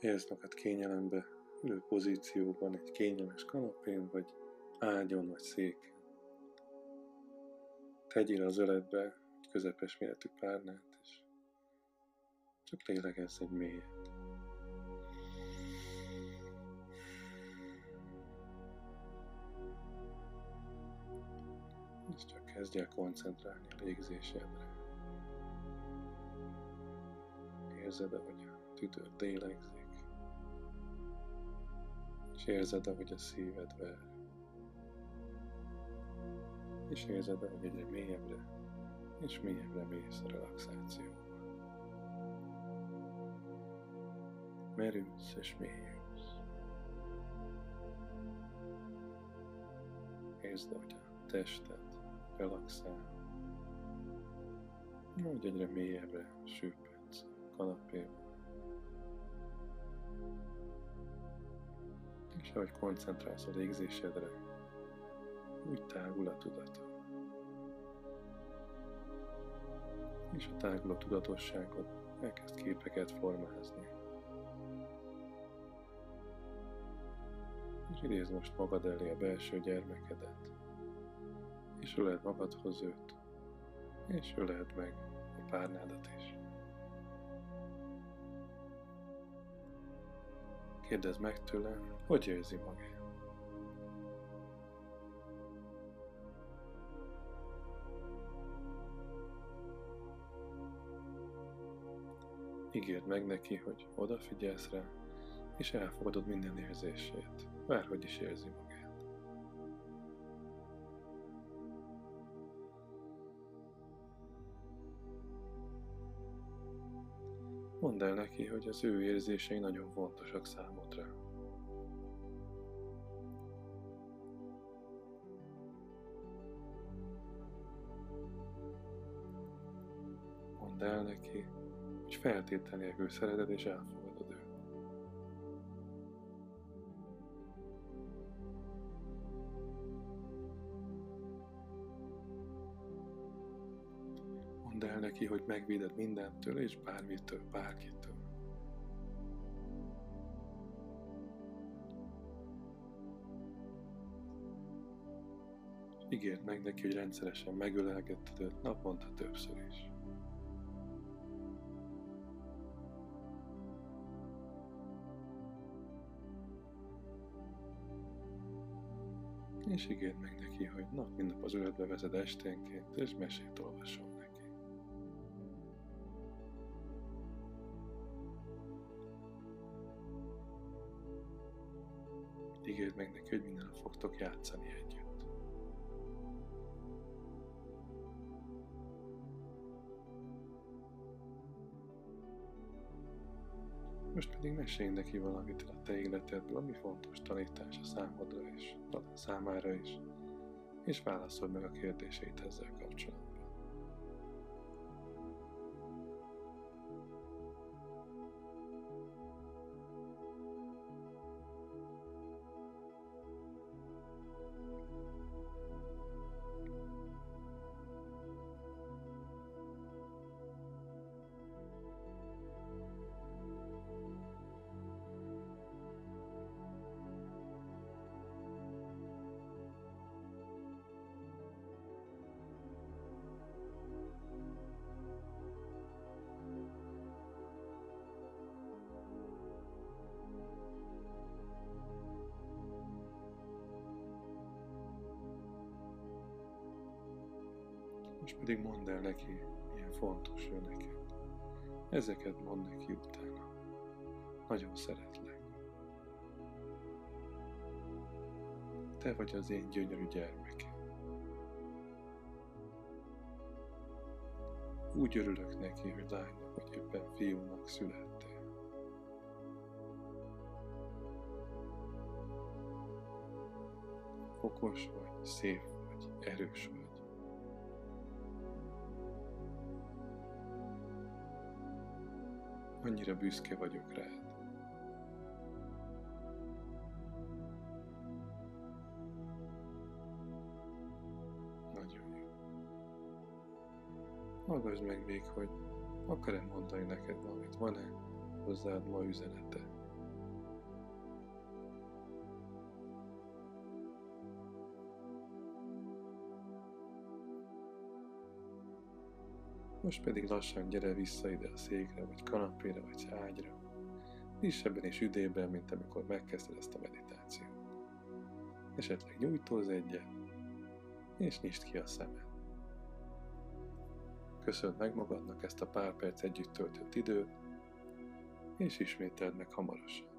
Helyezd magad kényelembe, ülő pozícióban, egy kényelmes kanapén, vagy ágyon, vagy széken. Tegyél az öletbe egy közepes méretű párnát, és csak lélegezz egy mélyet. És csak kezdj el koncentrálni a légzésedre. Érzed, ahogy a tüdőr lélegzik, és érzed, ahogy a szíved ver. És érzed, ahogy egyre mélyebbre és mélyebbre mész a relaxációba. Merülsz és mélyülsz. Érzd, hogy a tested relaxál, hogy egyre mélyebbre süppedsz a kanapéba. És ahogy koncentrálsz a légzésedre, úgy tágul a tudatod. És a táguló tudatosságod elkezd képeket formázni. És idézd most magad elé a belső gyermekedet, és öled magadhoz őt, és öled meg a párnádat is. Kérdezd meg tőle, hogy érzi magát. Ígérd meg neki, hogy odafigyelsz rá, és elfogadod minden érzését, bárhogy is érzi magát. Mondd el neki, hogy az ő érzései nagyon fontosak számodra. Mondd el neki, hogy feltétel nélkül szereted és elfogadod Mondd el neki, hogy megvéded mindentől és bármitől, bárkitől. Ígérd meg neki, hogy rendszeresen megölelgetted őt naponta többször is. És ígérd meg neki, hogy nap mint nap az öletbe vezed esténként, és mesét olvasol Ígérd meg neki, hogy minden fogtok játszani együtt. Most pedig mesélj neki valamit a te életedből, ami fontos tanítás a számodra és a számára is, és válaszolj meg a kérdéseit ezzel kapcsolatban. Most pedig mondd el neki, milyen fontos ő neked. Ezeket mondd neki utána. Nagyon szeretlek. Te vagy az én gyönyörű gyermekem. Úgy örülök neki, hogy lánynak vagy éppen fiúnak születtél. Okos vagy, szép vagy, erős vagy. Annyira büszke vagyok rád. Nagyon jó. Hallgass meg még, hogy akar-e mondani neked valamit, van-e hozzád ma üzenete? Most pedig lassan gyere vissza ide a székre, vagy kanapéra, vagy ágyra. Frissebben és üdében, mint amikor megkezded ezt a meditációt. Esetleg nyújtóz egyet, és nyisd ki a szemed. Köszönd meg magadnak ezt a pár perc együtt töltött időt, és ismételd meg hamarosan.